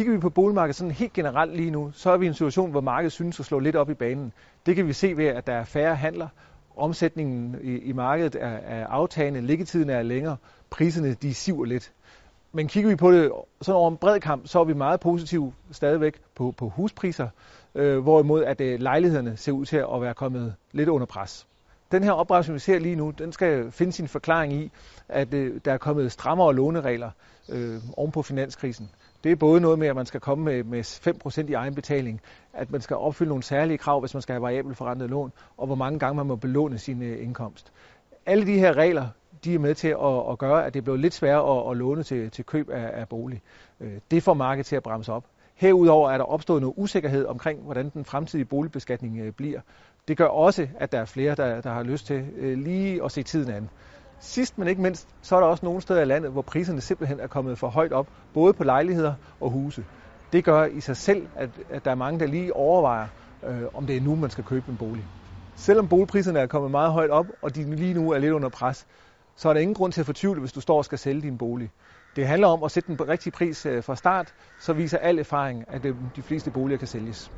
Kigger vi på boligmarkedet sådan helt generelt lige nu, så er vi i en situation, hvor markedet synes at slå lidt op i banen. Det kan vi se ved, at der er færre handler, omsætningen i, i markedet er, er aftagende, liggetiden er længere, priserne de siver lidt. Men kigger vi på det sådan over en bred kamp, så er vi meget positive stadigvæk på, på huspriser, øh, hvorimod at øh, lejlighederne ser ud til at være kommet lidt under pres. Den her opbremsning, vi ser lige nu, den skal finde sin forklaring i, at øh, der er kommet strammere låneregler øh, oven på finanskrisen. Det er både noget med, at man skal komme med, med 5% i egenbetaling, at man skal opfylde nogle særlige krav, hvis man skal have variabel forrentet lån, og hvor mange gange man må belåne sin øh, indkomst. Alle de her regler, de er med til at, at gøre, at det bliver lidt sværere at, at låne til, til køb af, af bolig. Øh, det får markedet til at bremse op. Herudover er der opstået noget usikkerhed omkring, hvordan den fremtidige boligbeskatning øh, bliver. Det gør også, at der er flere, der, der har lyst til lige at se tiden an. Sidst men ikke mindst, så er der også nogle steder i landet, hvor priserne simpelthen er kommet for højt op, både på lejligheder og huse. Det gør i sig selv, at, at der er mange, der lige overvejer, øh, om det er nu, man skal købe en bolig. Selvom boligpriserne er kommet meget højt op, og de lige nu er lidt under pres, så er der ingen grund til at fortvivle, hvis du står og skal sælge din bolig. Det handler om at sætte den rigtige pris øh, fra start, så viser al erfaring, at øh, de fleste boliger kan sælges.